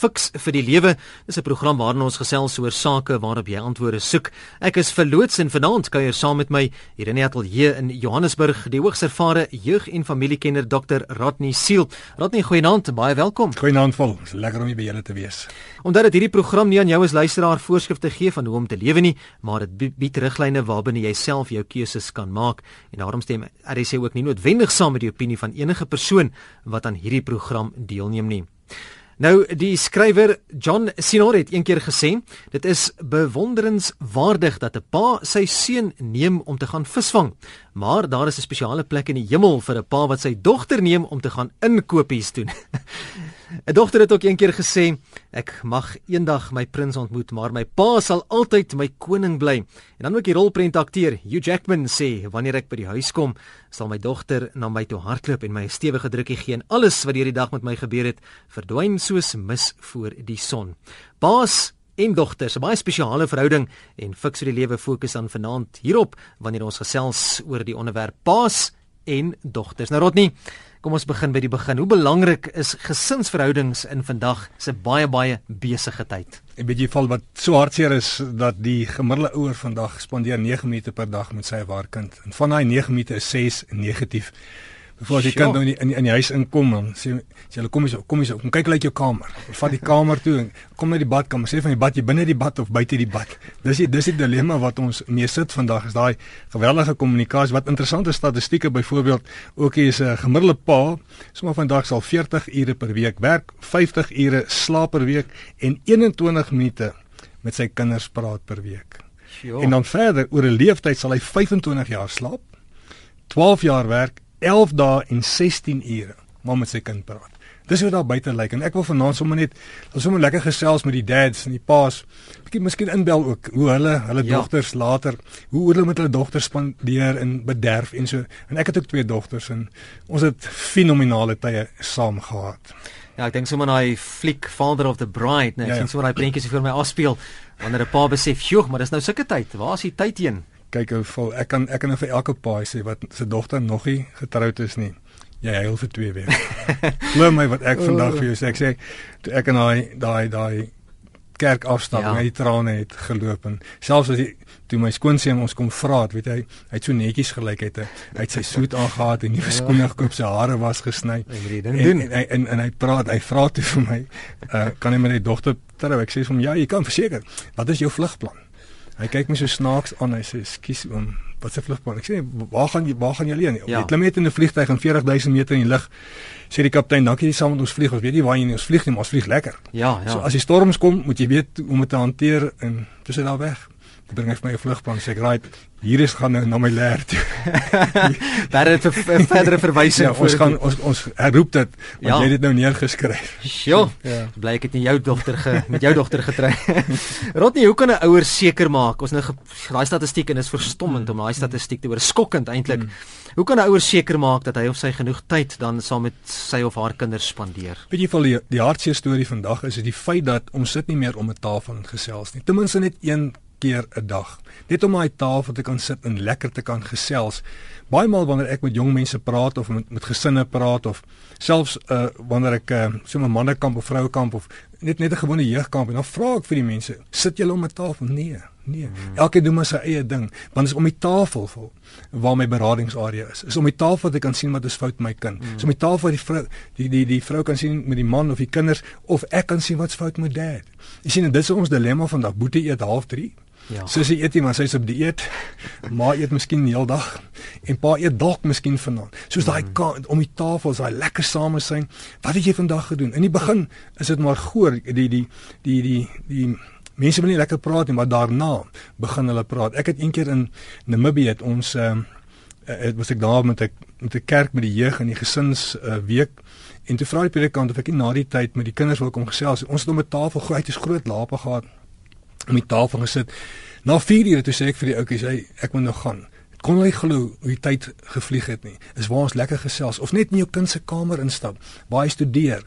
Fiks vir die lewe is 'n program waarin ons gesels oor sake waarop jy antwoorde soek. Ek is verloots en vanaand kuier saam met my hier in die ateljee in Johannesburg die hoogs ervare jeug- en familiekenner Dr. Rodney Seal. Rodney, goeienaand en baie welkom. Goeienaand vol. Dis lekker om hier by julle te wees. Omdat dit hierdie program nie aan jou as luisteraar voorskrifte gee van hoe om te lewe nie, maar dit bied riglyne waarbinne jy self jou keuses kan maak en daarom stem RSC ook nie noodwendig saam met die opinie van enige persoon wat aan hierdie program deelneem nie. Nou die skrywer John Sinor het eendag gesê, dit is bewonderenswaardig dat 'n pa sy seun neem om te gaan visvang, maar daar is 'n spesiale plek in die hemel vir 'n pa wat sy dogter neem om te gaan inkopies doen. 'n Dogter het ook eendag gesê, ek mag eendag my prins ontmoet, maar my pa sal altyd my koning bly. En dan ook die rolprent akteur Hugh Jackman sê, wanneer ek by die huis kom, sal my dogter na my toe hardloop en my 'n stewige drukkie gee en alles wat hierdie dag met my gebeur het, verdwyn soos mis voor die son. Paas en dogters, 'n baie spesiale verhouding en fiks vir die lewe fokus aan vanaand hierop wanneer ons gesels oor die onderwerp paas en dogters. Nou Rodney, kom ons begin by die begin. Hoe belangrik is gesinsverhoudings in vandag se baie baie besige tyd? 'n Bietjie val wat so hartseer is dat die gemiddelde ouer vandag spandeer 9 minute per dag met sy waar kind. En van daai 9 minute is 6 negatief. Voor die kind nou in die, in, die, in die huis inkom dan sê sê hulle kom hier so, kom hier so, kom kyk uit jou kamer. Vat die kamer toe en kom na die badkamer. Sê van die bad jy binne die bad of buite die bad. Dis die dis die dilemma wat ons mee sit vandag is daai geweldige kommunikasie wat interessante statistieke byvoorbeeld ook is 'n gemiddelde pa sommer vandag sal 40 ure per week werk, 50 ure slaap per week en 21 minute met sy kinders praat per week. Jo. En dan verder oor 'n leeftyd sal hy 25 jaar slaap, 12 jaar werk 11 dae en 16 ure maar met sy kind praat. Dis hoe daar buite lyk en ek wil vanaand sommer net sommer lekker gesels met die dads en die paas. Bietjie miskien inbel ook hoe hulle hulle ja. dogters later hoe hulle met hulle dogters spandeer en bederf en so. En ek het ook twee dogters en ons het fenominale tye saam gehad. Ja, ek dink sommer daai fliek Father of the Bride, net ja, ja. sien sommer daai prentjies vir my afspeel wanneer 'n pa besef, "Joe, maar dis nou sulke tyd. Waar is die tyd heen?" Kyk hoe vol ek kan ek kan nou vir elke paai sê wat se dogter nog nie getroud is nie. Jy huil vir 2 weke. Glo my wat ek vandag vir jou sê. Ek sê toe ek en daai daai daai kerk afstap ja. en hy trane het geloop en selfs as hy toe my skoonseun ons kom vra het, weet hy, hy het so netjies gelyk het. Hy het sy soet aangetree en nuwe skoene gekoop, sy hare was gesny. En, en, en, en en hy praat, hy vra toe vir my, uh, kan hy met die dogter trou? Ek sê vir hom, ja, jy kan verseker. Wat is jou vlugplan? Hy kyk my so snaaks aan. Hy sê: "Skus oom, wat se vlugplan?" Ek sê: "Waar gaan jy waar gaan jy alleen?" Ja. Jy klim net in 'n vliegtyg en 40000 meter in die lug. Sê die kaptein: "Dankie jy saam met ons vlieg. Ons weet nie waar jy nie ons vlieg nie, maar ons vlieg lekker." Ja, ja. So as die storms kom, moet jy weet hoe om dit te hanteer en dis hy daar weg bring hy vir my 'n vlugplan sê ek raai hier is gaan nou na my leer toe. Daar het 'n verdere verwysing ja, ons gaan ons ons herroep dit want ja. jy het dit nou neergeskryf. Sjoe. Ja. Bly ek het nie jou dogter ge met jou dogter getrei. Rodney, hoe kan 'n ouer seker maak? Ons nou daai statistiek en is verstommend om daai statistiek te hoor. Skokkend eintlik. Hmm. Hoe kan 'n ouer seker maak dat hy of sy genoeg tyd dan saam met sy of haar kinders spandeer? Weet jy vir die, die hartseer storie vandag is dit die feit dat ons sit nie meer om 'n tafel en gesels nie. Ten minste net een keer 'n dag. Net om aan die tafel te kan sit en lekker te kan gesels. Baie maal wanneer ek met jong mense praat of met, met gesinne praat of selfs uh wanneer ek uh, so 'n mannekamp of vrouekamp of net net 'n gewone jeugkamp en dan vra ek vir die mense, sit julle om 'n tafel? Nee. Nee, hmm. elke doen maar sy eie ding, want is om die tafel vol waar my beradingsarea is. Is om die tafel wat ek kan sien wat is fout met my kind. Hmm. Is om die tafel waar die vrou die die die vrou kan sien met die man of die kinders of ek kan sien wat's fout met dad. Jy sien dit is ons dilemma vandag. Boetie eet half 3 Ja. Sussie eet nie, maar sy's op dieet. Ma eet miskien die hele dag en pa eet dalk miskien vanaand. Soos daai mm. om die tafel, daai lekker samesyn. Wat het jy vandag gedoen? In die begin is dit maar goor die die die die die, die mense wil nie lekker praat nie, maar daarna begin hulle praat. Ek het eendag in Namibië het ons ehm uh, was ek daar met 'n met 'n kerk met die jeug en die gesins uh, week en toe vra die predikant of ek nie na die tyd met die kinders wil kom gesels. Ons het om 'n tafel groot, is groot lape gehad om die tafel gesit. Na 4 ure toe sê ek vir die ouetjies, hy ek moet nou gaan. Ek kon nie glo hoe die tyd gevlieg het nie. Is waar ons lekker gesels of net in jou kind se kamer instap, waar hy studeer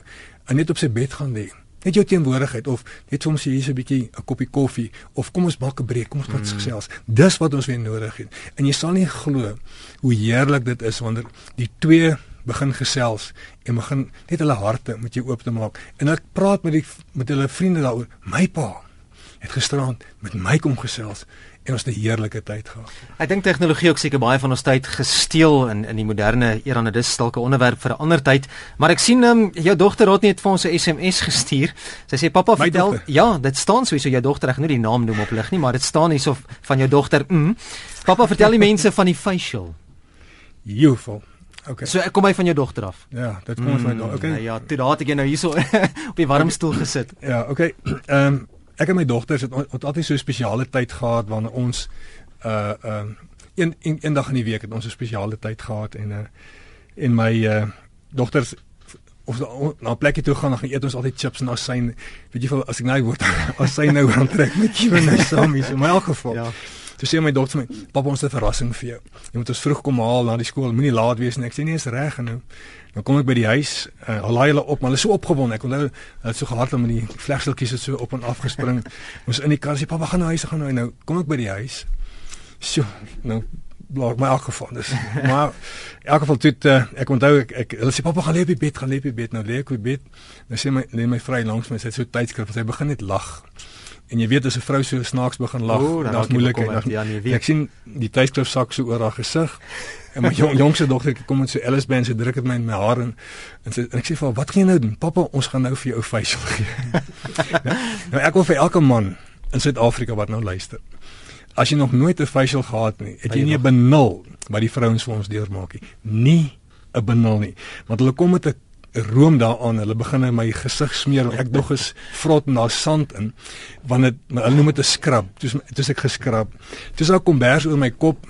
en net op sy bed gaan lê. Net jou teenwoordigheid of net soms hier so 'n bietjie 'n koppie koffie of kom ons maak 'n breek, kom ons praat mm. gesels. Dis wat ons weer nodig het. En jy sal nie glo hoe heerlik dit is wanneer die twee begin gesels en begin net hulle harte met jou oop te maak. En ek praat met die met hulle vriende daaroor. My pa het gisterand met my kom gesels en ons het 'n heerlike tyd gehad. Ek dink tegnologie ook seker baie van ons tyd gesteel in in die moderne era en dit is dalk 'n onderwerp vir 'n ander tyd, maar ek sien um, jou dogter het net vir ons 'n SMS gestuur. Sy sê pappa My vertel dogter? ja, dit staan so hierso jou dogter ek gaan nie die naam noem op lig nie, maar dit staan hierso van jou dogter. Mm. Pappa vertel die mense van die facial. Beautiful. Okay. So ek kom hy van jou dogter af. Ja, dit kom ons van. Nou Okay. ja, toe daar het ek jou nou hierso op die warm stoel gesit. Ja, okay. Ehm um, ek en my dogters het, het altyd so 'n spesiale tyd gehad wanneer ons uh um, een, een een dag in die week het ons 'n spesiale tyd gehad en uh en my uh dogters of na- 'n plekkie toe gaan dan gaan eet ons altyd chips en asyn. Weet jy as ek nou die woord asyn nou aan trek met jou nou saam hier. So in my geval. Ja. Toe sê my dogter vir my, "Pappa, ons het 'n verrassing vir jou. Jy moet ons vroeg kom haal na die skool. Moenie laat wees nie." Ek sê, "Nee, is reg." En nou dan kom ek by die huis. Uh, al laai hulle op, maar hulle is so opgewonde. Ek onthou hulle so gehardloop met die vlegseltjies het so op en af gespring. ons in die kar sê, "Pappa, gaan nou huis, gaan nou." Nou kom ek by die huis. Sjoe, nou blaak my afgeval. Dus maar in elk geval toe uh, ek onthou ek, ek hulle sê pappa gaan lê op die bed, gaan lê op die bed. Nou lê ek op die bed. Nou sê my lê my vrou langs my, sy het so tydskrif, sy begin net lag. En jy weet as 'n vrou so snaaks begin lag, O, dan jy moeilikheid. bekommerd. Ja, nee. Ek sien die tydskrif sak so oor haar gesig. En my jong, jongste dogter kom met so Alice band se druk dit my in my hare en en, sy, en ek sê vir haar, "Wat gaan jy nou doen? Pappa, ons gaan nou vir jou facial gee." nou, nou ek wil vir elke man in Suid-Afrika wat nou luister. As jy nog nooit 'n facial gehad nie, het jy nie 'n benul wat die vrouens vir ons deurmaak nie. Nie 'n benul nie. Want hulle kom met 'n room daaraan. Hulle begin in my gesig smeer en ek dog is vrot daar sand in. Want dit maar hulle noem dit 'n scrub. Dis dis ek geskrap. Dis daar kombers oor my kop,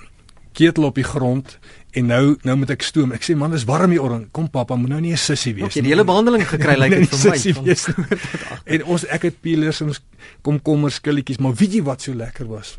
ketel op die grond en nou nou moet ek stoom. Ek sê man, dis warm hier oor. Kom pappa, moet nou nie 'n sissie wees Ek het die hele behandeling gekry lyk Nee, dit nie vir my. sissie wees nie. en ons ek het peelers en ons komkommers skilletjies, maar weet jy wat so lekker was?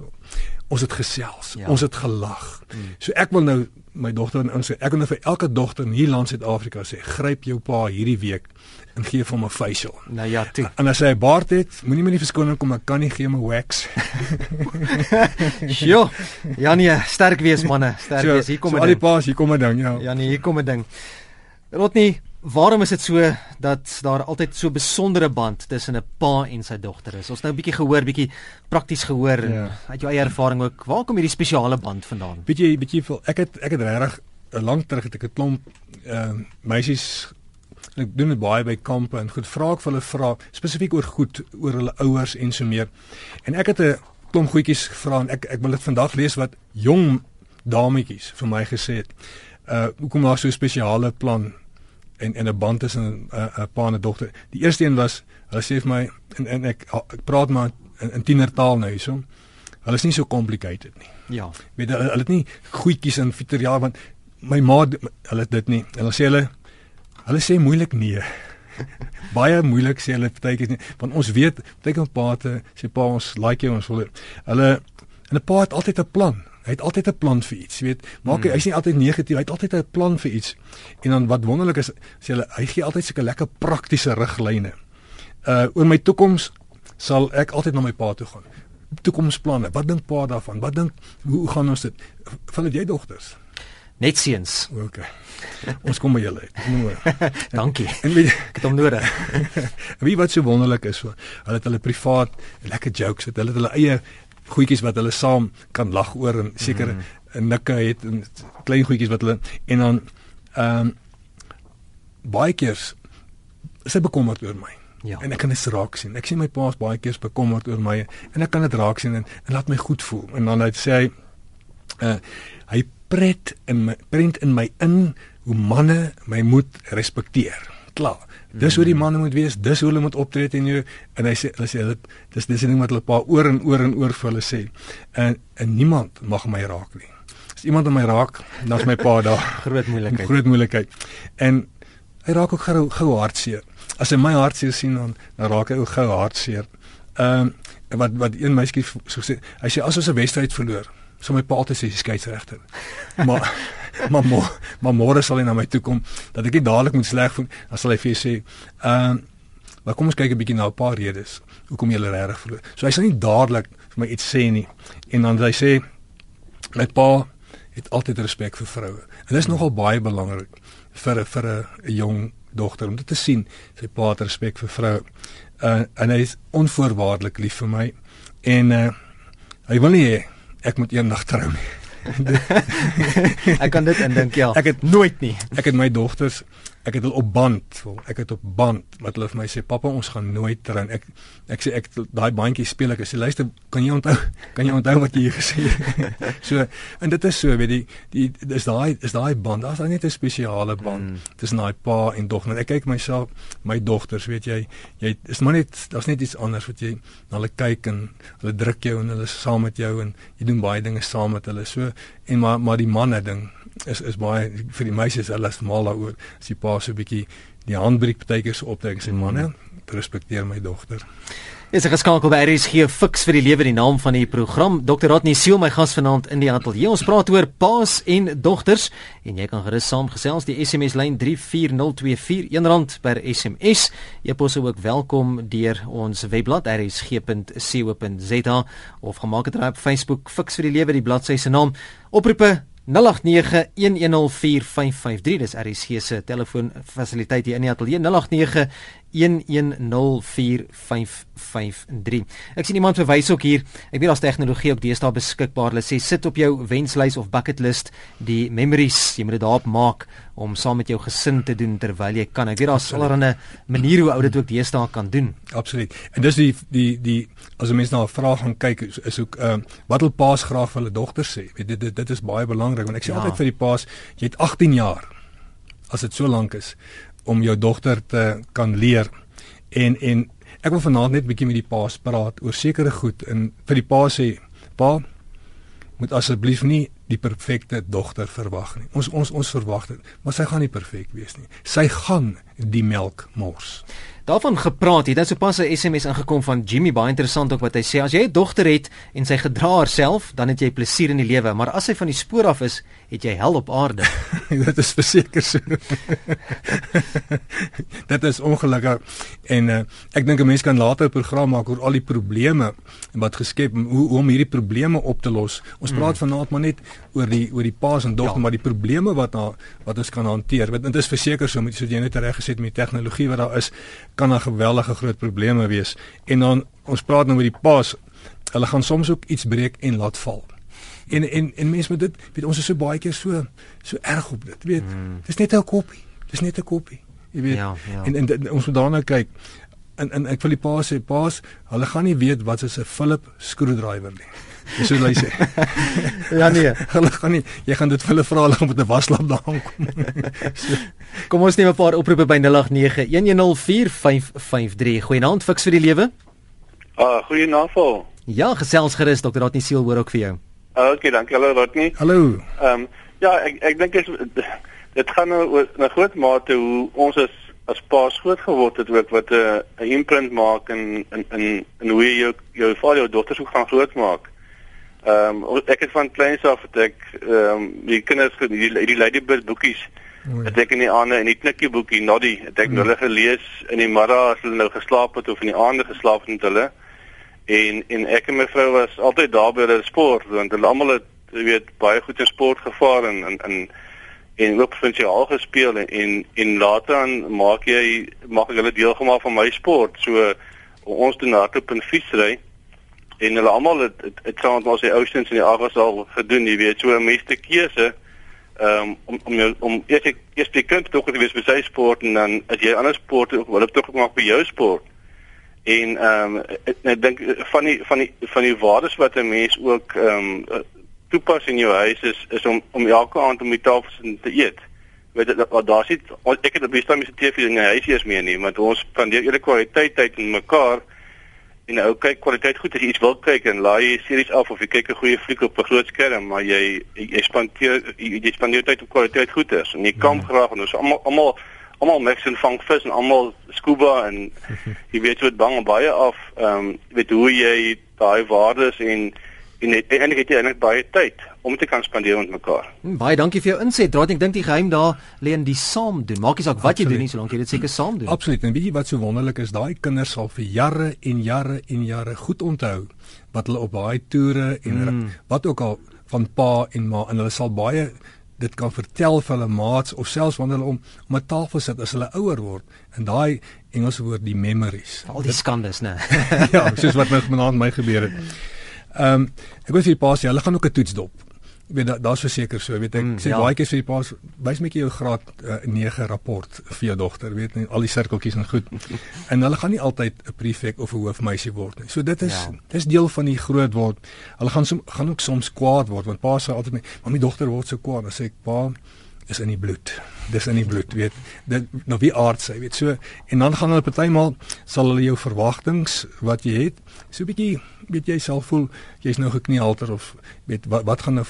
Ons het gesels, Ja. ons het gelag. Mm. So ek wil nou my dogter en ons ek wil nou vir elke dogter in hier land Suid-Afrika sê, gryp jou pa hierdie week en gee vir hom 'n facial. Nou ja, toe. En as hy 'n baard het, moenie my nie verskoning kom, ek kan nie gee 'n wax. Jo. Ja nee, sterk wees manne, sterk wees. Hier kom so dit. al die paas, hier kom 'n ding, ja. Ja nee, hier kom 'n ding. Rodney, waarom is dit so dat daar altyd so besondere band tussen 'n pa en sy dogter is? Ons nou 'n bietjie gehoor, bietjie prakties gehoor en Ja. uit jou eie ervaring ook. Waar kom hierdie spesiale band vandaan? Weet jy, jy veel, ek het ek het regtig 'n lank terug het ek 'n klomp ehm uh, meisies en ek doen dit baie by kampe en goed vra ek vir hulle vra spesifiek oor goed oor hulle ouers en so meer. En ek het 'n klomp goedjies gevra en ek ek wil dit vandag lees wat jong dametjies vir my gesê het. Uh hoekom daar so 'n spesiale plan en en 'n band tussen 'n 'n pa en 'n dogter. Die eerste een was hulle sê vir my en en ek, ek praat maar in, in tienertaal nou hierso. Hulle is nie so complicated nie Ja. weet hulle, hulle het nie goedjies in fiteriaal want my ma hulle het dit nie. Hulle sê hulle hulle sê moeilik nee. Baie moeilik sê hulle partykeer nie want ons weet partykeer paate sê pa ons like jou ons wil hulle en 'n pa het altyd 'n plan. Hy het altyd 'n plan vir iets, jy weet. Maak hy hy's nie altyd negatief, hy het altyd 'n plan vir iets. En dan wat wonderlik is, sê hulle hy gee altyd sulke lekker praktiese riglyne. Uh oor my toekoms sal ek altyd na my pa toe gaan. Toekomsplanne. Wat dink pa daarvan? Wat dink hoe, gaan ons dit? Van jy dogters? Net seuns. OK. Ons kom by julle uit. Maar. Dankie. En weet Ek het hom nodig. Wie wat so wonderlik is, so, hulle het hulle privaat lekker jokes, het hulle het hulle eie goedjies wat hulle saam kan lag oor en seker mm. nikke het en klein goedjies wat hulle en dan ehm um, baie keer is hy bekommerd oor my. Ja. En ek kan dit raak sien. Ek sien my pa's baie keer bekommerd oor my en ek kan dit raak sien en, en laat my goed voel. En dan hy sê hy uh, hy pret in my prent in my in hoe manne my moet respekteer. Klaar. Dis hoe die manne moet wees, dis hoe hulle moet optree teen jou en hy sê hulle sê hulle dis dis 'n ding wat hulle pa oor en oor en oor vir hulle sê. En en niemand mag my raak nie. As iemand my raak, dan is my pa daar. Groot moeilikheid. Groot moeilikheid. En hy raak ook gou gou hartseer. As hy my hartseer sien dan dan raak hy ook gou hartseer. Ehm um, wat wat een meisie so sê, hy sê as ons 'n wedstryd verloor, sal my pa altyd sê skeieregter. maar maar môre maar môre sal hy na my toe kom dat ek nie dadelik moet sleg voel, dan sal hy vir sê, ehm um, maar kom ons kyk 'n bietjie na 'n paar redes hoekom jy regtig verloor. So hy sal nie dadelik vir my iets sê nie. En dan hy sê my pa het altyd respek vir vroue. En dit is nogal baie belangrik vir vir 'n jong dogter om dit te sien. Sy pa het respek vir vrou. Uh en hy is onvoorwaardelik lief vir my en uh hy wil nie hê ek moet eendag trou nie. ek kan dit indink ja. Ek het nooit nie. Ek het my dogters ek het hulle op band, ek het op band wat hulle vir my sê pappa ons gaan nooit trou. Ek ek sê ek daai bandjie speel ek sê luister kan jy onthou kan jy onthou wat jy gesê het. so en dit is so weet jy die dis daai is daai band. Daar's net 'n spesiale band mm. tussen daai pa en dogter. Ek kyk myself my dogters weet jy jy is maar net daar's net iets anders wat jy na hulle kyk en hulle druk jou en hulle is saam met jou en jy doen baie dinge saam met hulle. So en maar maar die manne ding is is baie vir die meisies hulle is mal daaroor as die pa so 'n bietjie die handbriek partykeer so optrek sê manne respekteer my dogter. Is 'n geskakel by RSG Fix vir die lewe die naam van die program. Dr. Rodney Siel my gas vanaand in die ateljee. Ons praat oor paas en dogters en jy kan gerus saamgesels die SMS lyn 34024 R1 per SMS. Pos ook welkom deur ons webblad rsg.co.za of gemaak dit op Facebook Fix vir die lewe die bladsy se naam. Oproepe 0891104553 dis RSG se telefoon fasiliteit hier in die ateljee 0891104553 Ek sien iemand verwys ook hier ek weet daar's tegnologie ook deesdae beskikbaar hulle sê sit op jou wenslys of bucket list die memories jy moet dit daarop maak om saam met jou gesin te doen terwyl jy kan. Ek weet daar's allerlei maniere hoe ou dit ook deesdae kan doen. Absoluut. En dis die die die as 'n mens na 'n vraag gaan kyk is, is ook ehm uh, wat wil paas graag vir hulle dogters sê. Weet dit dit, dit is baie belangrik want ek sê ja. altyd vir die paas, jy het 18 jaar as dit so lank is om jou dogter te kan leer en en ek wil vanaand net 'n bietjie met die paas praat oor sekere goed en vir die paas sê pa moet asseblief nie die perfekte dogter verwag nie. Ons ons ons verwag dit, maar sy gaan nie perfek wees nie. Sy gaan die melk mors. Daarvan gepraat, het nou sopas 'n SMS ingekom van Jimmy, baie interessant ook wat hy sê. As jy 'n dogter het en sy gedra haarself, dan het jy plesier in die lewe, maar as sy van die spoor af is, het jy hel op aarde. dit is verseker so. dit is ongelukkig en uh, ek dink 'n mens kan later 'n program maak oor al die probleme wat geskep hoe, hoe om hierdie probleme op te los. Ons mm. praat vanaand maar net oor die oor die paas en dogter, ja. maar die probleme wat na wat ons kan hanteer. Want dit is verseker so met soos jy net reg gesê het met die tegnologie wat daar is, kan daar geweldige groot probleme wees. En dan ons praat nou oor die paas. Hulle gaan soms ook iets breek en laat val. En en en mense met dit, weet ons is so baie keer so so erg op dit, weet. Hmm. Dis net 'n koppie. Dis net 'n koppie. Jy weet. Ja, ja. En, en en ons moet daarna kyk. En en ek wil die paas sê, paas, hulle gaan nie weet wat is 'n Philip skroedraiwer nie. Dis hoe hulle sê. ja nee, hulle gaan nie jy gaan dit vir hulle vra hulle moet 'n waslap daar kom. so, kom ons neem 'n paar oproepe by 0891104553. Goeienaand, fiks vir die lewe. Ah, uh, goeienaand. Ja, gesels gerus, dokter Ratnie Siel hoor ook vir jou. Uh, okay, dankie hallo Ratnie. Hallo. Ehm um, ja, ek ek dink dit dit gaan nou oor 'n groot mate hoe ons as as paas groot geword het ook wat 'n 'n imprint maak in in in in hoe jy jou jou vader jou dogters ook gaan groot maak. Ehm um, ek het van kleins af het ek ehm um, die kinders die die Ladybird boekies. Het ek in die aande in die knikkie boekie Noddy het ek hulle gelees in die middag as hulle nou geslaap het of in die aande geslaap het met hulle. En en ek en my vrou was altyd daar by hulle sport want hulle almal het jy weet baie goed in sport gevaar en en en en ook provinsiaal gespeel en en, en later dan maak jy maak ek hulle deel gemaak van my sport. So ons doen hardloop en fietsry en hulle almal het het, het met ons die oudstens in die agas al gedoen, jy weet, so 'n meeste keuse um, om om jou, om eers eers die kind tog te wees by sy sport en dan as jy ander sporte wil op tog maak by jou sport. En ehm um, ek, ek dink van die van die van die waardes wat 'n mens ook ehm um, toepas in jou huis is is om om elke aand om die tafel te eet. Weet jy dat daar sit ek het op die met die TV in die huis eers mee nie, want ons spandeer eerlik kwaliteit tyd met mekaar en nou kyk kwaliteit goed as jy iets wil kyk en laai jy series af of jy kyk 'n goeie fliek op 'n groot skerm maar jy jy spandeer jy, jy spandeer tyd op kwaliteit goed is en jy kom mm. graag en ons almal almal almal mix en vang vis en almal scuba en jy weet wat bang baie af ehm um, weet hoe jy daai waardes en en eintlik het jy eintlik baie tyd om te kan spandeer met mekaar. Hmm, baie dankie vir jou inset. Draat ek dink die geheim daar lê in die saam doen. Maak nie saak wat Absoluut. jy doen nie, solank jy dit seker saam doen. Absoluut. En weet jy wat so wonderlik is? Daai kinders sal vir jare en jare en jare goed onthou wat hulle op daai toere en mm. wat ook al van pa en ma en hulle sal baie dit kan vertel vir hulle maats of selfs wanneer hulle om om 'n tafel sit as hulle ouer word en daai Engelse woord die memories al die skandes nê ja soos wat met my my gebeur het ehm um, ek weet vir die paas hulle gaan ook 'n toets dop Ek weet daar's verseker so, weet ek mm, sê ja. baie keer vir die paas wys my jou graad uh, eh, 9 rapport vir jou dogter, weet net al die sirkeltjies en goed. en hulle gaan nie altyd 'n prefek of 'n hoofmeisie word nie. So dit is ja. dis deel van die groot word. Hulle gaan som, gaan ook soms kwaad word want pa sê altyd my, "Maar my dogter word so kwaad." Dan sê ek, "Pa, is in die bloed. Dis in die bloed, weet. Dit nou wie aard sy, weet. So en dan gaan hulle partymal sal hulle jou verwagtinge wat jy het, so 'n bietjie weet jy self voel jy's nou gekniehalter of weet wat wat gaan nou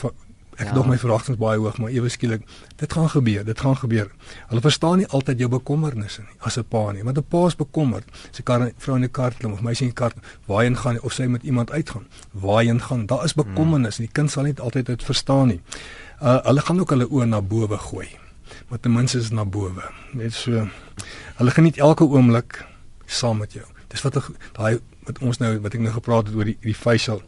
Ek ja. dog my verwagtinge baie hoog, maar ewe skielik, dit gaan gebeur, dit gaan gebeur. Hulle verstaan nie altyd jou bekommernisse nie as 'n pa nie, want 'n pa is bekommerd. Sy kar vrou in die kar klim of meisie in die kar waarheen gaan of sy met iemand uitgaan. Waarheen gaan? Daar is bekommernis en die kind sal nie altyd dit verstaan nie. Uh hulle gaan ook hulle oë na bo gooi. Maar ten minste is na bo. Net so hulle geniet elke oomblik saam met jou. Dis wat daai wat ons nou wat ek nou gepraat het oor die die facial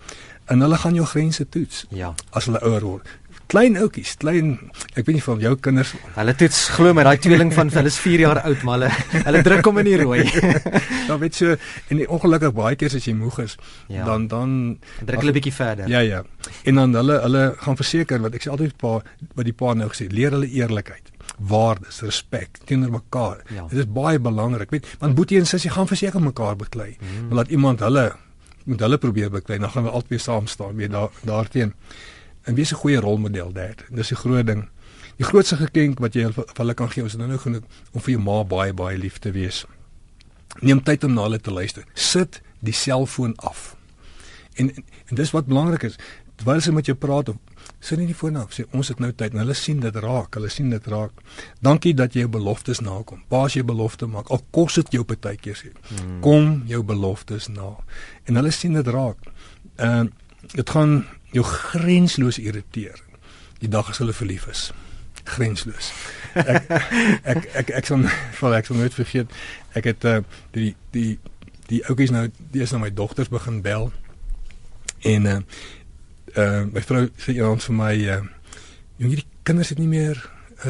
en hulle gaan jou grense toets. Ja. As hulle ouer word. Klein oudjies, klein ek weet nie van jou kinders. Hulle toets glo my daai tweeling van hulle is 4 jaar oud, maar hulle hulle druk hom in die rooi. dan weet jy en ongelukkig baie keer as jy moeg is, ja. dan dan druk hulle 'n bietjie verder. Ja ja. En dan hulle hulle gaan verseker wat ek sê altyd pa wat die pa nou gesê, leer hulle eerlikheid waardes, respek teenoor mekaar. Ja. Dit is baie belangrik, weet, want boetie en sussie gaan verseker mekaar beklei. Mm. Maar laat iemand hulle moet hulle probeer beklei, dan gaan we albei saam staan weer daar daarteen. En wees 'n goeie rolmodel daar. Dis 'n groot ding. Die grootste geskenk wat jy vir hulle kan gee, is nou nou genoeg om vir jou ma baie baie lief te wees. Neem tyd om na hulle te luister. Sit die selfoon af. En, en en dis wat belangrik is. Terwyl sy met jou praat of sit nie die foon af sê ons het nou tyd en hulle sien dit raak hulle sien dit raak. Dankie dat jy jou beloftes nakom. Paas jou belofte maak al kos dit jou partykeer sê. Hmm. kom jou beloftes na. En hulle sien dit raak. En uh, dit gaan jou grensloos irriteer. Die dag as hulle verlief is. Grensloos ek ek ek ek sal vir ek sal nooit vergeet. Ek het uh, die die die ouetjies nou die is nou my dogters begin bel. En uh, uh my vrou sê eendag vir my uh jong hierdie kinders het nie meer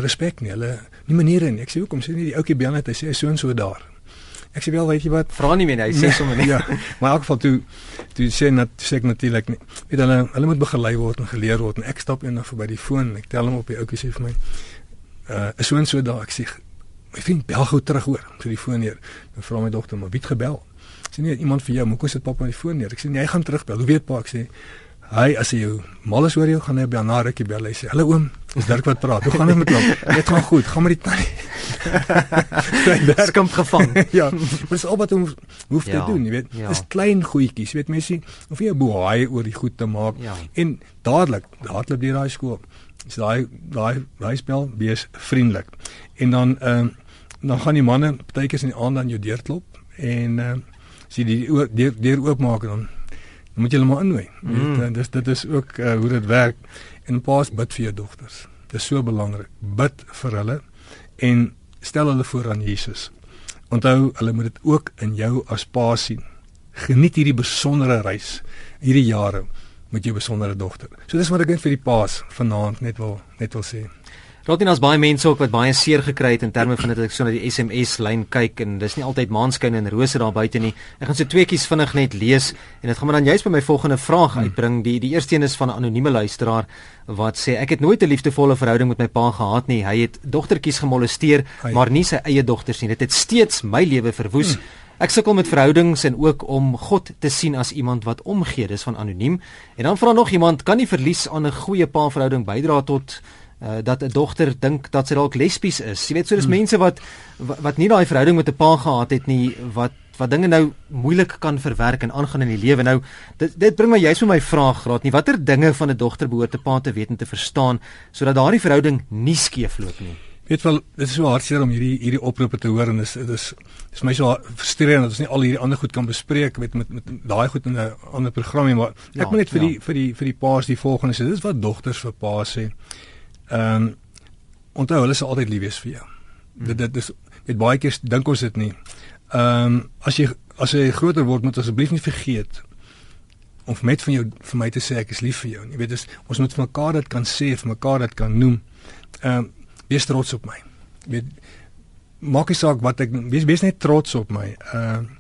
respek nie. Hulle nie maniere nie. Ek sê hoekom sê nie die ouetjie bel net hy sê so en so daar. Ek sê wel weet jy wat vra nie meer hy sê sommer nie. ja. Maar in elk geval toe toe sê net sê ek natuurlik nie. Weet hulle hulle moet begelei word en geleer word en ek stap eendag verby die foon en ek tel hom op die ouetjie sê vir my uh is so en so daar ek sê my vriend bel gou terug hoor vir die foon neer. Dan vra my dogter maar wie het gebel? Sê nie iemand vir jou, moekom sit pap op die foon neer. Ek sê nee, hy gaan terugbel. Hoe weet pa ek sê Hy as hy jou mal is oor jou gaan hy by na rukkie bel. Hy sê hallo oom is Dirk wat praat? Hoe gaan dit met hom dit gaan goed. Gaan met die tannie. Dit kom gevang. Ja maar dis al wat hom hoef ja, te doen jy weet. ja. dis klein goedjies weet mense of jy boei oor die goed te maak. Ja. en dadelik dadelik deur daai skool is daai daai spel wees vriendelik. En dan ehm uh, dan gaan die manne partykeers in die aand aan jou deur klop en ehm uh, sien die deur deur oopmaak dan dan moet jy hulle maar innooi. Mm. Dit dis dit is ook uh, hoe dit werk. En paas bid vir jou dogters. Dit is so belangrik. Bid vir hulle en stel hulle voor aan Jesus. Onthou, hulle moet dit ook in jou as pa sien. Geniet hierdie besondere reis, hierdie jare met jou besondere dogter. So dis wat ek net vir die paas vanaand net wil net wil sê. Rotien as baie mense ook wat baie seer gekry het in terme van dit ek so na die SMS lyn kyk en dis nie altyd maanskyn en rose daar buite nie. Ek gaan so tweeetjies vinnig net lees en dit gaan maar dan juist by my volgende vraag hmm. uitbring. Die die eerste een is van 'n anonieme luisteraar wat sê ek het nooit 'n liefdevolle verhouding met my pa gehad nie. Hy het dogtertjies gemolesteer, maar nie sy eie dogters nie. Dit het steeds my lewe verwoes. Hmm. Ek sukkel met verhoudings en ook om God te sien as iemand wat omgee. Dis van anoniem. En dan vra nog iemand, kan nie verlies aan 'n goeie pa verhouding bydra tot uh, dat 'n dogter dink dat sy dalk lesbies is. Jy weet, so dis hmm. mense wat wat nie daai verhouding met 'n pa gehad het nie wat wat dinge nou moeilik kan verwerk en aangaan in die lewe. Nou dit dit bring my juist met my vraag graad nie. Watter dinge van 'n dogter behoort 'n pa te weet en te verstaan sodat daardie verhouding nie skeefloop nie? Weet wel, dit is so hartseer om hierdie hierdie oproepe te hoor en dis dis dis my so frustrerend dat ons nie al hierdie ander goed kan bespreek met met met daai goed in 'n ander program nie, maar ek ja, moet net vir ja. die vir die vir die paas die volgende sê. Dis wat dogters vir paas sê. Ehm um, onthou hulle sal altyd lief wees vir jou. Hmm. Dit dit is net baie keer dink ons dit nie. Ehm um, as jy as jy groter word moet asseblief nie vergeet om met van jou vir my te sê ek is lief vir jou. Jy weet dis ons moet vir mekaar dit kan sê, vir mekaar dit kan noem Ehm uh, wees trots op my. Weet maak nie saak wat ek wees wees net trots op my. Ehm uh,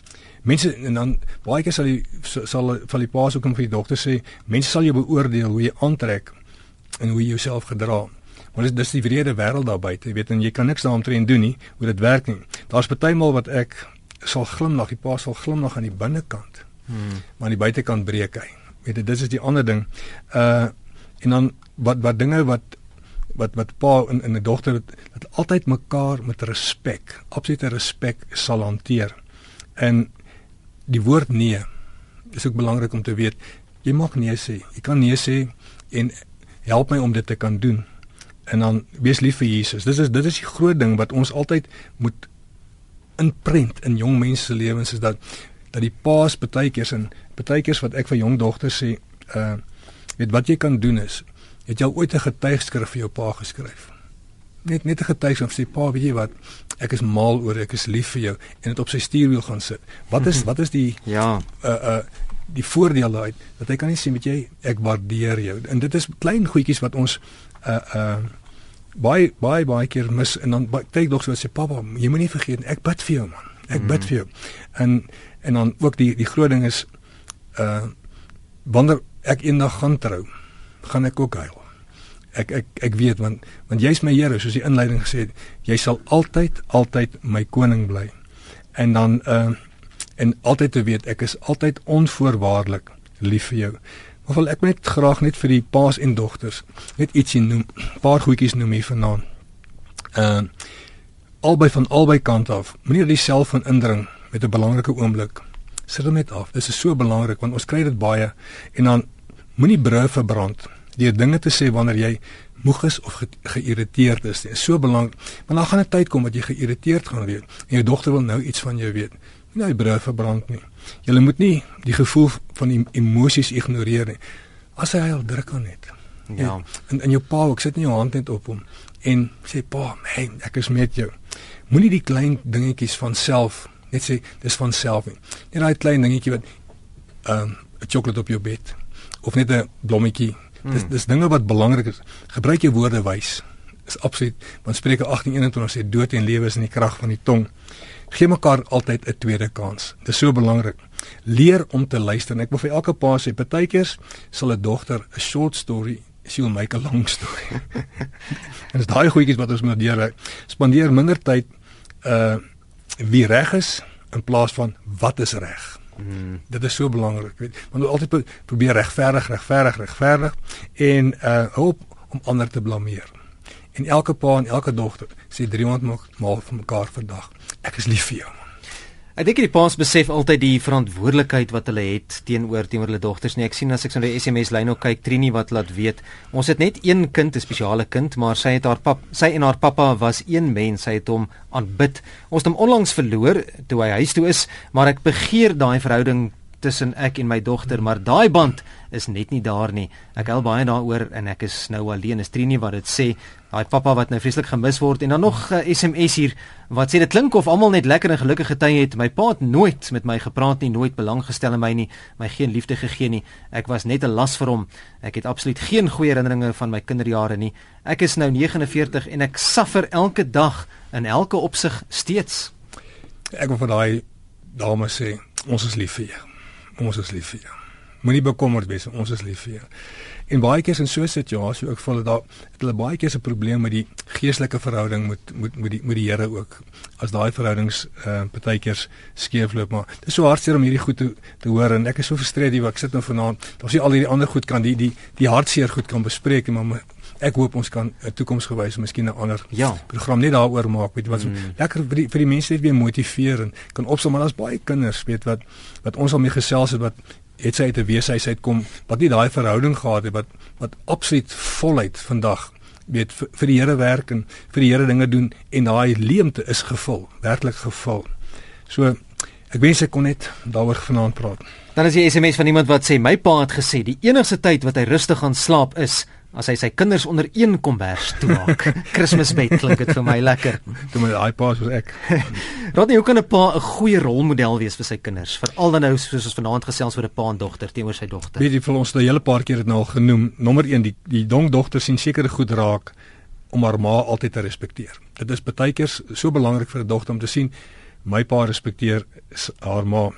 mense en dan baie keer sal die sal van die paas ook om vir die dogter sê mense sal jou beoordeel hoe jy aantrek en hoe jy jouself gedra. Maar dis dis die wrede wêreld daar buite, jy weet en jy kan niks daaroor doen nie hoe dit werk nie. Daar's partymal wat ek sal glimlag, die pa sal glimlag aan die binnekant. Hmm. Maar aan die buitekant breek hy. Weet jy, dis is die ander ding. Uh en dan wat wat dinge wat wat wat pa en 'n dogter dat altyd mekaar met respek, absolute respek sal hanteer. En die woord nee is ook belangrik om te weet. Jy mag nee sê. Jy kan nee sê en help my om dit te kan doen. En dan wees lief vir Jesus. Dis is dit is die groot ding wat ons altyd moet inprent in jong mense se lewens is dat dat die paas partykeers en partykeers wat ek vir jong dogters sê, uh weet wat jy kan doen is, het jy al ooit 'n getuigskrif vir jou pa geskryf? Net net 'n getuigskrif sê pa, weet jy wat, ek is mal oor ek is lief vir jou en dit op sy stuurwiel gaan sit. Wat is wat is die ja, uh uh die voordeel daai dat hy kan nie sê met jy ek waardeer jou. En dit is klein goedjies wat ons uh uh baie baie baie keer mis en dan kyk dog so sê pappa, jy moenie vergeet ek bid vir jou man. Ek bid mm. vir jou. En en dan ook die die groot ding is uh wanneer ek eendag gaan trou, gaan ek ook huil. Ek ek ek weet want want jy's my Here soos die inleiding gesê het, jy sal altyd altyd my koning bly. En dan uh en altyd te weet ek is altyd onvoorwaardelik lief vir jou. Maar wil ek net graag net vir die paas en dogters net ietsie noem, paar goedjies noem hier vanaand. Uh albei van albei kante af. Moenie die self van indring met 'n belangrike oomblik. Sit hom net af. Dit is so belangrik want ons kry dit baie en dan moenie brûe verbrand deur dinge te sê wanneer jy moeg is of ge geïrriteerd is. Dit is so belangrik. Want dan gaan 'n tyd kom wat jy geïrriteerd gaan wees en jou dogter wil nou iets van jou weet. Moenie hy brûe verbrand nie. Jy moet nie die gevoel van die emosies ignoreer nie. As hy al druk aan net. Ja. En in jou pa, ek sit nie jou hand net op hom en sê pa, hey, ek is met jou. Moenie die klein dingetjies van self net sê dis van self nie. Net daai klein dingetjie wat ehm, 'n um, sjokolade op jou bed of net 'n blommetjie. Dis hmm. dis dinge wat belangrik is. Gebruik jou woorde wys. Is absoluut want Spreuke 18:21 sê dood en lewe is in die krag van die tong. Gee mekaar altyd 'n tweede kans. Dit is so belangrik. Leer om te luister. Ek wil vir elke pa sê, partykeers sal 'n dogter 'n short story sy wil make 'n long story. en dis daai goedjies wat ons moet leer. Spandeer minder tyd uh wie reg is in plaas van wat is reg. Hmm. Dit is so belangrik, weet. Want ons altyd probeer regverdig, regverdig, regverdig en uh hoop om ander te blameer. En elke pa en elke dogter sê 300 maal vir mekaar vandag, ek is lief vir jou. Ek dink die paas besef altyd die verantwoordelikheid wat hulle het teenoor teenoor hulle dogters nie. Ek sien as ek so 'n SMS lyn ook kyk, Trini wat laat weet, ons het net een kind, 'n spesiale kind, maar sy het haar pap, sy en haar pappa was een mens, sy het hom aanbid. Ons het hom onlangs verloor toe hy huis toe is, maar ek begeer daai verhouding tussen ek en my dogter, maar daai band is net nie daar nie. Ek hel baie daaroor en ek is nou alleen. Is Trini wat dit sê. Daai pappa wat nou vreeslik gemis word en dan nog 'n uh, SMS hier wat sê dit klink of almal net lekker en gelukkige tye het. My pa het nooit met my gepraat nie, nooit belang gestel in my nie, my geen liefde gegee nie. Ek was net 'n las vir hom. Ek het absoluut geen goeie herinneringe van my kinderjare nie. Ek is nou 49 en ek suffer elke dag in elke opsig steeds. Ek wil vir daai dame sê, ons is lief vir jou ons is lief vir jou. Moenie bekommerd wees, ons is lief vir jou. En baie keer in so 'n situasie ook voel dat het hulle baie keer 'n probleem met die geestelike verhouding met met met die met die Here ook. As daai verhoudings uh partykeers skeefloop, maar dit is so hartseer om hierdie goed te te hoor en ek is so frustreerd hier wat ek sit nou vanaand. Daar's nie al hierdie ander goed kan die die die hartseer goed kan bespreek, maar ek hoop ons kan 'n toekomsgewys miskien 'n ander ja. program net daaroor maak weet wat mm. lekker vir die vir die mense net weer motiveer en kan opsom maar daar's baie kinders weet wat wat ons al mee gesels het wat het sy uit 'n weeshuis uitkom wat nie daai verhouding gehad het wat wat absoluut voluit vandag weet vir, vir die Here werk en vir die Here dinge doen en daai leemte is gevul werklik gevul. So ek wens ek kon net daaroor vanaand praat. Dan is die SMS van iemand wat sê my pa het gesê die enigste tyd wat hy rustig gaan slaap is as hy sy kinders onder een kombers toemaak. Kersbed klink dit vir my lekker. Toe my iPad was ek. Rodney, hoe kan 'n pa 'n goeie rolmodel wees vir sy kinders? Veral dan nou soos ons vanaand gesels oor 'n pa en dogter teenoor sy dogter. Weet jy, vir ons nou 'n hele paar keer dit nou al genoem. Nommer 1, die die dong dogter sien sekere goed raak om haar ma altyd te respekteer. Dit is baie keer so belangrik vir 'n dogter om te sien my pa respekteer haar ma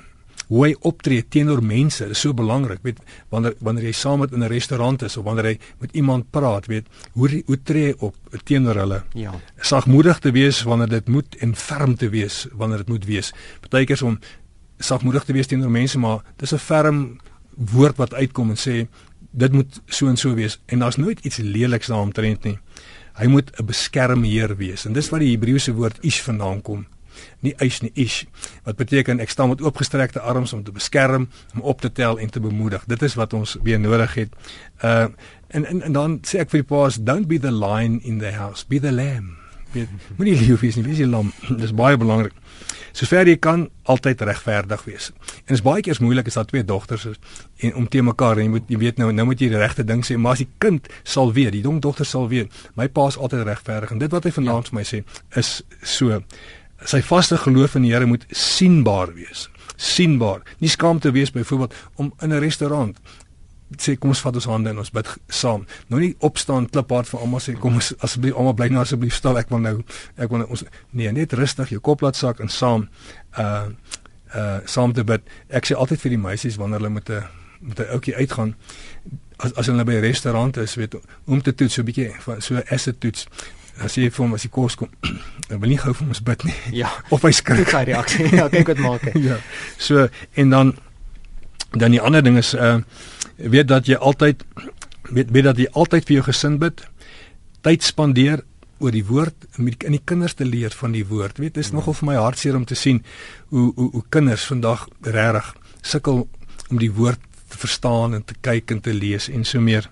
hoe hy optree teenoor mense is so belangrik weet wanneer wanneer jy saam met in 'n restaurant is of wanneer hy met iemand praat weet hoe hoe tree op teenoor hulle? Ja. Sagmoedig te wees wanneer dit moet en ferm te wees wanneer dit moet wees. Partykeers om sagmoedig te wees teenoor mense maar dis 'n ferm woord wat uitkom en sê dit moet so en so wees. En daar's nooit iets leliks daaromtrent nie. Hy moet 'n beskermheer wees. En dis wat die Hebreëse woord ish vandaan kom nie eis nie ish wat beteken ek staan met oopgestrekte arms om te beskerm om op te tel en te bemoedig. Dit is wat ons weer nodig het. Uh en en, en dan sê ek vir die paas don't be the lion in the house be the lamb. Moenie lief wees nie wees die lam. Dis baie belangrik. Sover jy kan altyd regverdig wees. En dit is baie keer moeilik as daar twee dogters is en om te mekaar en jy moet jy weet nou nou moet jy die regte ding sê maar as die kind sal weet die dogter sal weet my pa is altyd regverdig. En dit wat hy vanaand ja. vir my sê is so sy vaste geloof in die Here moet sienbaar wees. sienbaar. Nie skaamte wees byvoorbeeld om in 'n restaurant sê kom ons vat ons hande en ons bid saam. Nou nie opstaan kliphard vir almal sê kom ons asseblief almal bly nou asseblief stil. Ek wil nou ek wil nou ons nee, net rustig jou kop laat sak en saam uh uh saam te bid. Ek sê altyd vir die meisies wanneer hulle met 'n met 'n ouetjie uitgaan as as hulle by 'n restaurant is, weet om te toets so 'n bietjie so acid toets as jy vir hom as hy kos kom, dan wil nie gou vir ons bid nie. Ja. Of hy skrik. Sy reaksie. Ja, kyk wat maak hy. ja. So en dan dan die ander ding is uh weet dat jy altyd weet weet dat jy altyd vir jou gesin bid. Tyd spandeer oor die woord om in die kinders te leer van die woord. Weet, dit is nogal vir my hartseer om te sien hoe hoe hoe kinders vandag regtig sukkel om die woord te verstaan en te kyk en te lees en so meer.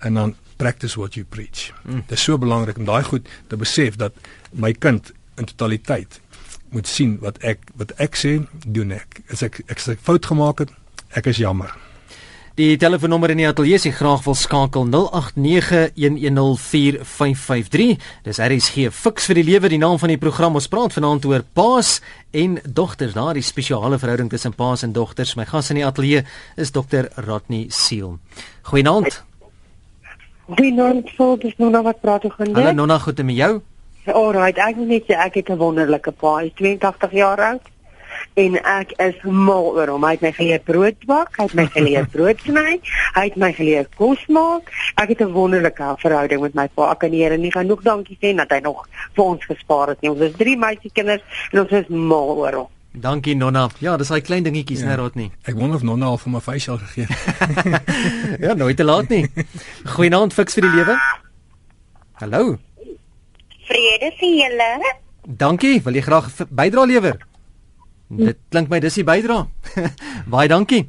En dan practice what you preach. Mm. Dit is so belangrik om daai goed te besef dat my kind in totaliteit moet sien wat ek wat ek sê doen ek. As ek ek se fout gemaak het, ek is jammer. Die telefoonnommer in die ateljee is graag wil skakel 0891104553. Dis RSG Fix vir die lewe die naam van die program. Ons praat vanaand oor paas en dogters, daardie spesiale verhouding tussen paas en dogters. My gas in die ateljee is Dr. Rodney Seal. Goeienaand. Hey. Die non vol dis nou nog wat praat oor hulle. Hallo Nonna, goed met jou? Alright, ek wil net sê ek het 'n wonderlike pa. Hy is 82 jaar oud en ek is mal oor hom. Hy het my geleer brood bak, hy het my geleer brood sny, hy het my geleer kos maak. Ek het 'n wonderlike verhouding met my pa. Ek kan die Here nie genoeg dankie sê dat hy nog vir ons gespaar het nie. Ons is drie meisiekinders en ons is mal oor hom. Dankie Nonna. Ja, dis daai klein dingetjies, ja. nee rot nie. Ek wonder of Nonna al vir my facial gegee het. ja, nooit te laat nie. Goeienaand fiks vir die lewe. Hallo. Vrede vir julle. Dankie. Wil jy graag bydra lewer? Dit klink my dis die bydra. Baie dankie.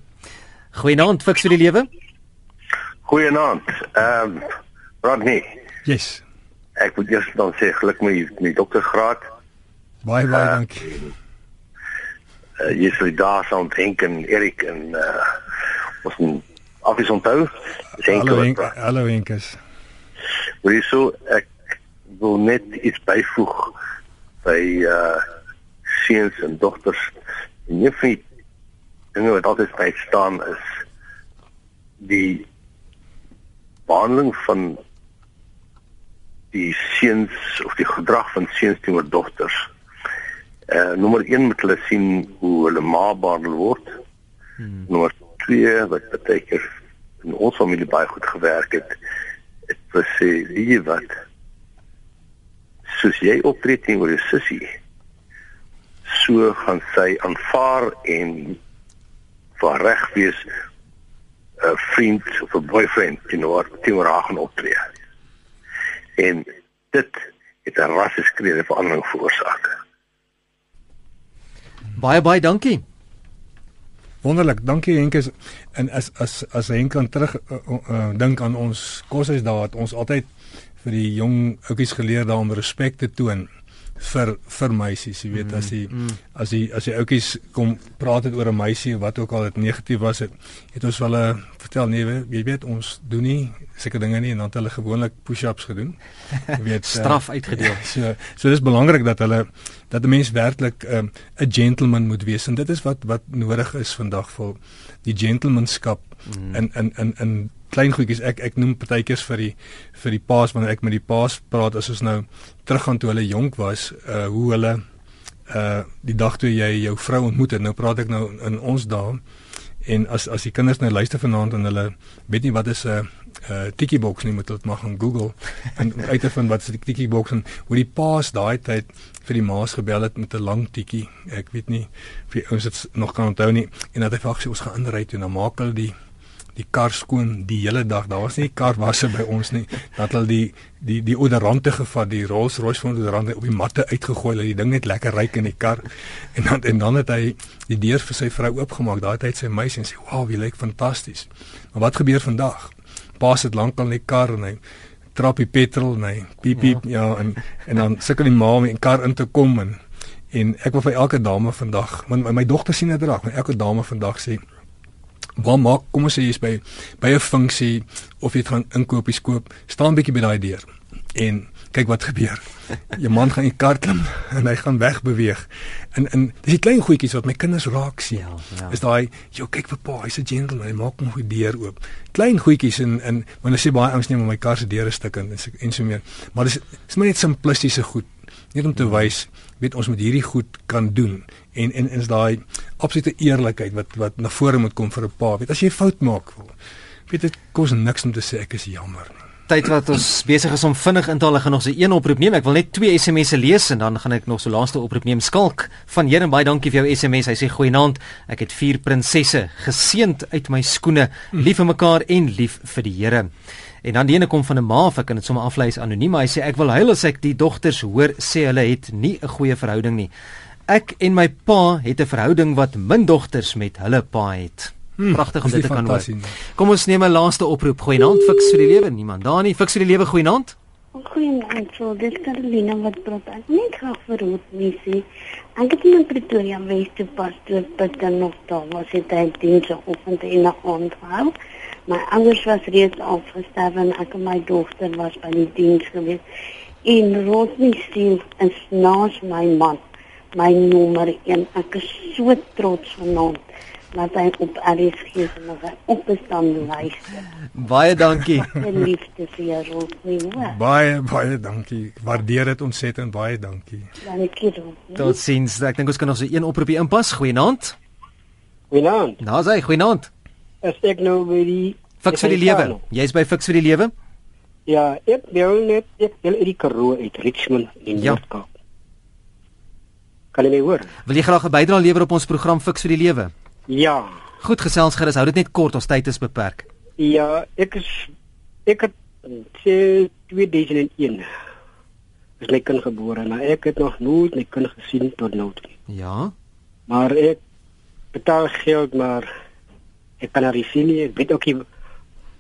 Goeienaand fiks vir die lewe. Goeienaand. Ehm um, Rodney. Yes. Ek wil eers dan sê geluk met die doktersgraad. Baie baie uh, dankie uh, jy sou daar sou dink en Erik en uh ons afis onthou. Hallo hallo Enkus Wie so ek wil net iets byvoeg by uh seuns en dogters. En nie vir dinge wat altyd by staan is die behandeling van die seuns of die gedrag van seuns teenoor dogters Uh nommer 1 moet hulle sien hoe hulle ma behandel word. Hmm. Nommer 2 wat beteken in ons familie baie goed gewerk het. Dit was sê wie wat soos jy optree teenoor jou sussie so gaan sy aanvaar en vir reg wees 'n vriend of 'n boyfriend teenoor teenoor haar gaan optree. En dit het 'n rasseskrede verandering veroorsaak. Baie baie dankie. Wonderlik, dankie Henk. En as as as Henk kan terug uh, uh, dink aan ons koshuis daar het ons altyd vir die jong ouetjies geleer daarom respek te toon vir vir meisies, jy weet mm, as die mm. as die as die ouetjies kom praat het oor 'n meisie wat ook al dit negatief was het, het ons hulle vertel nee, jy weet ons doen nie sulke dinge nie en dan het hulle gewoonlik push-ups gedoen. Jy weet straf uh, uitgedeel. So so dis belangrik dat hulle dat 'n mens werklik 'n um, gentleman moet wees en dit is wat wat nodig is vandag vir die gentlemanskap mm. in in in in klein goedjies ek ek noem partykeers vir die vir die paas wanneer ek met die paas praat as ons nou teruggaan toe hulle jonk was uh hoe hulle uh die dag toe jy jou vrou ontmoet het nou praat ek nou in ons dae en as as die kinders nou luister vanaand en hulle weet nie wat is 'n uh, uh tiki box nie moet dit maar gaan Google en uit te vind wat is die tiki box en hoe die paas daai tyd vir die maas gebel het met 'n lang tiki ek weet nie of die ouens dit nog kan onthou nie en dat hy vir ons gaan inry toe en dan maak hulle die die kar skoon die hele dag. Daar was nie kar wasse by ons nie. Dat hulle die die die oderante gevat, die Rolls-Royce van oderante op die matte uitgegooi, dat die ding net lekker ryk in die kar. En dan en dan het hy die deur vir sy vrou oopgemaak. Daai tyd sy meisie en sê, "Wow, jy lyk fantasties." Maar wat gebeur vandag? Pa sit lankal in die kar en hy trap die petrol en hy piep piep ja, ja en en dan sukkel die ma om in die kar in te kom en en ek wil vir elke dame vandag, my, my dogter sien dit reg, maar elke dame vandag sê Waar maak kom ons sê jy's by by 'n funksie of jy gaan inkopies koop, staan bietjie by daai deur en kyk wat gebeur. Jou man gaan in die kar klim en hy gaan wegbeweeg. En en dis die klein goedjies wat my kinders raak sien. Ja, ja. Is daai jy kyk vir pa, hy's 'n gentleman, hy maak nog die deur oop. Klein goedjies en en wanneer sê baie ouens neem om my kar se deure stuk en en so meer. Maar dis is maar net simplistiese goed. Net om te wys weet ons moet hierdie goed kan doen en en is daai absolute eerlikheid wat wat na vore moet kom vir 'n pa. Weet as jy fout maak, weet dit kos niks om te sê ek is jammer nie. Tyd wat ons besig is om vinnig in te haal, gaan nog se een oproep neem. Ek wil net twee SMS'e lees en dan gaan ek nog so laaste oproep neem. Skalk van Here baie dankie vir jou SMS. Hy sê goeienaand. Ek het vier prinsesse geseend uit my skoene, lief vir mekaar en lief vir die Here. En dan die ene kom van 'n ma, ek kan dit sommer aflei as anoniem. Hy sê ek wil huil as ek die dogters hoor sê hulle het nie 'n goeie verhouding nie. Ek en my pa het 'n verhouding wat min dogters met hulle pa het. Hmm, Pragtig om dit te kan hoor. Kom ons neem 'n laaste oproep. Goeienaand, fiks vir die lewe. Niemand daar nie. Fiks vir die lewe. Goeienaand. Goeienaand. So, dis Karolina wat praat. Ek net graag vir hoe missie. Ek het in Pretoria Wes te pas toe dit dan nog daar was dit tyd dinsdag oggend en na aand gehou. My ouers was reeds afgestorwe en ek en my dogter was by die diens gewees. En Rodney Steele is naas my man my nommer 1. Ek is so trots van hom dat hy op RSG se nog op bestaan luister. Baie dankie. Liefde vir jou Rosnie. Baie baie dankie. Waardeer dit ontsettend baie dankie. Dankie. Tot sins. Ek dink ons kan nog so een oproepie inpas. Goeienaand. Goeienaand. Nou sê goeienaand. Is ek nou by die Fix vir die lewe. Jy's by Fix vir die lewe? Ja, ek wil net ek wil uit die Karoo uit Richmond in ja. Noord-Kaap. Kan jy my hoor? Wil jy graag 'n bydrae lewer op ons program Fix vir die Lewe? Ja. Goed gesels gerus, hou dit net kort, ons tyd is beperk. Ja, ek is ek het sê 2001 is my kind gebore, maar ek het nog nooit my kind gesien tot nou toe. Ja. Maar ek betaal geld maar ek kan nie sien nie. Ek weet ook nie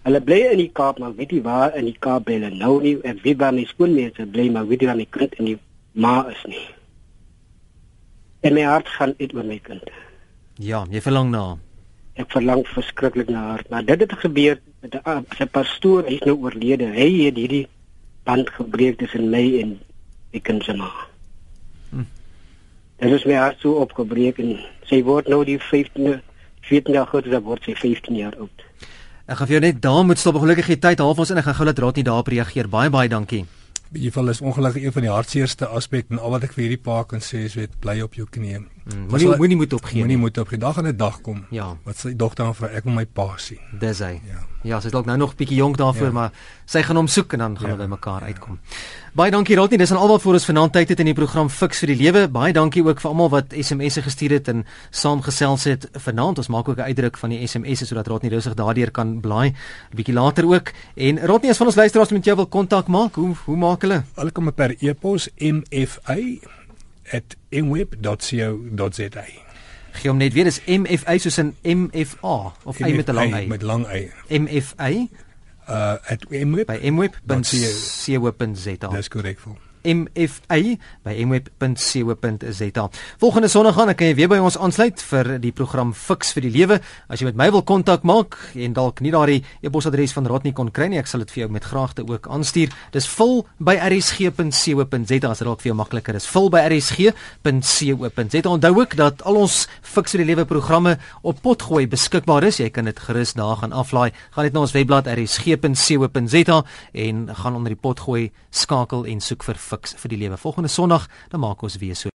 hulle bly in die Kaap, maar weet nie waar in die Kaap hulle nou nie. Ek weet waar my skoolmeester bly, maar weet nie waar my kind in die ma is nie. En my hart gaan uit oor my kind. Ja, jy verlang na. Ek verlang verskriklik na haar. Maar dit het gebeur met 'n sy pastoor, hy's nou oorlede. Hy het hierdie band gebreek tussen my en my kind se ma. Hm. Dit is my hart so opgebreek en sy word nou die 15de 14 Augustus word sy 15 jaar oud. Ek gaan vir jou net daar moet stop. Gelukkig jy tyd half ons in en gaan gou laat raad nie daarop reageer. Baie baie dankie in ieder geval is ongelukkig een van die hartseerste aspekte en al wat ek vir hierdie pa kan sê is weet bly op jou knieë. Mm, moenie moenie moet opgee. Moenie moet opgee. Dag en 'n dag kom. Ja. Wat sy dogter aan vra ek wil my pa sien. Dis hy. Ja. Ja, sy is dalk nou nog bietjie jonk daarvoor, ja. maar sy gaan hom soek en dan gaan ja. hulle mekaar ja. uitkom. Baie dankie Rodney, dis aan almal vir ons vanaand tyd het in die program Fix vir die Lewe. Baie dankie ook vir almal wat SMS'e gestuur het en saamgesels het vanaand. Ons maak ook 'n uitdruk van die SMS'e sodat Rodney rusig daardeur kan blaai 'n bietjie later ook. En Rodney, as van ons luisteraars met jou wil kontak maak, hoe hoe maak hulle? Hulle kom per e-pos mfa@mweb.co.za. Gee hom net weer dis MFA soos in MFA of A met 'n lang y. Met lang y. MFA uh at mweb by mweb.co.za. Dis korrek. MFA by mweb.co.za. Volgende Sondag gaan kan jy weer by ons aansluit vir die program Fix vir die Lewe. As jy met my wil kontak maak en dalk nie daardie e-posadres van Rodney kon kry nie, ek sal dit vir jou met graagte ook aanstuur. Dis vul by rsg.co.za as dit dalk vir jou makliker is. Vul by rsg.co.za. Onthou ook dat al ons Fix vir die Lewe programme op potgooi beskikbaar is. Jy kan dit gerus daar gaan aflaai. Gaan net na ons webblad rsg.co.za en gaan onder die potgooi skakel en soek vir Fix vir die Lewe. Volgende Sondag dan maak ons weer so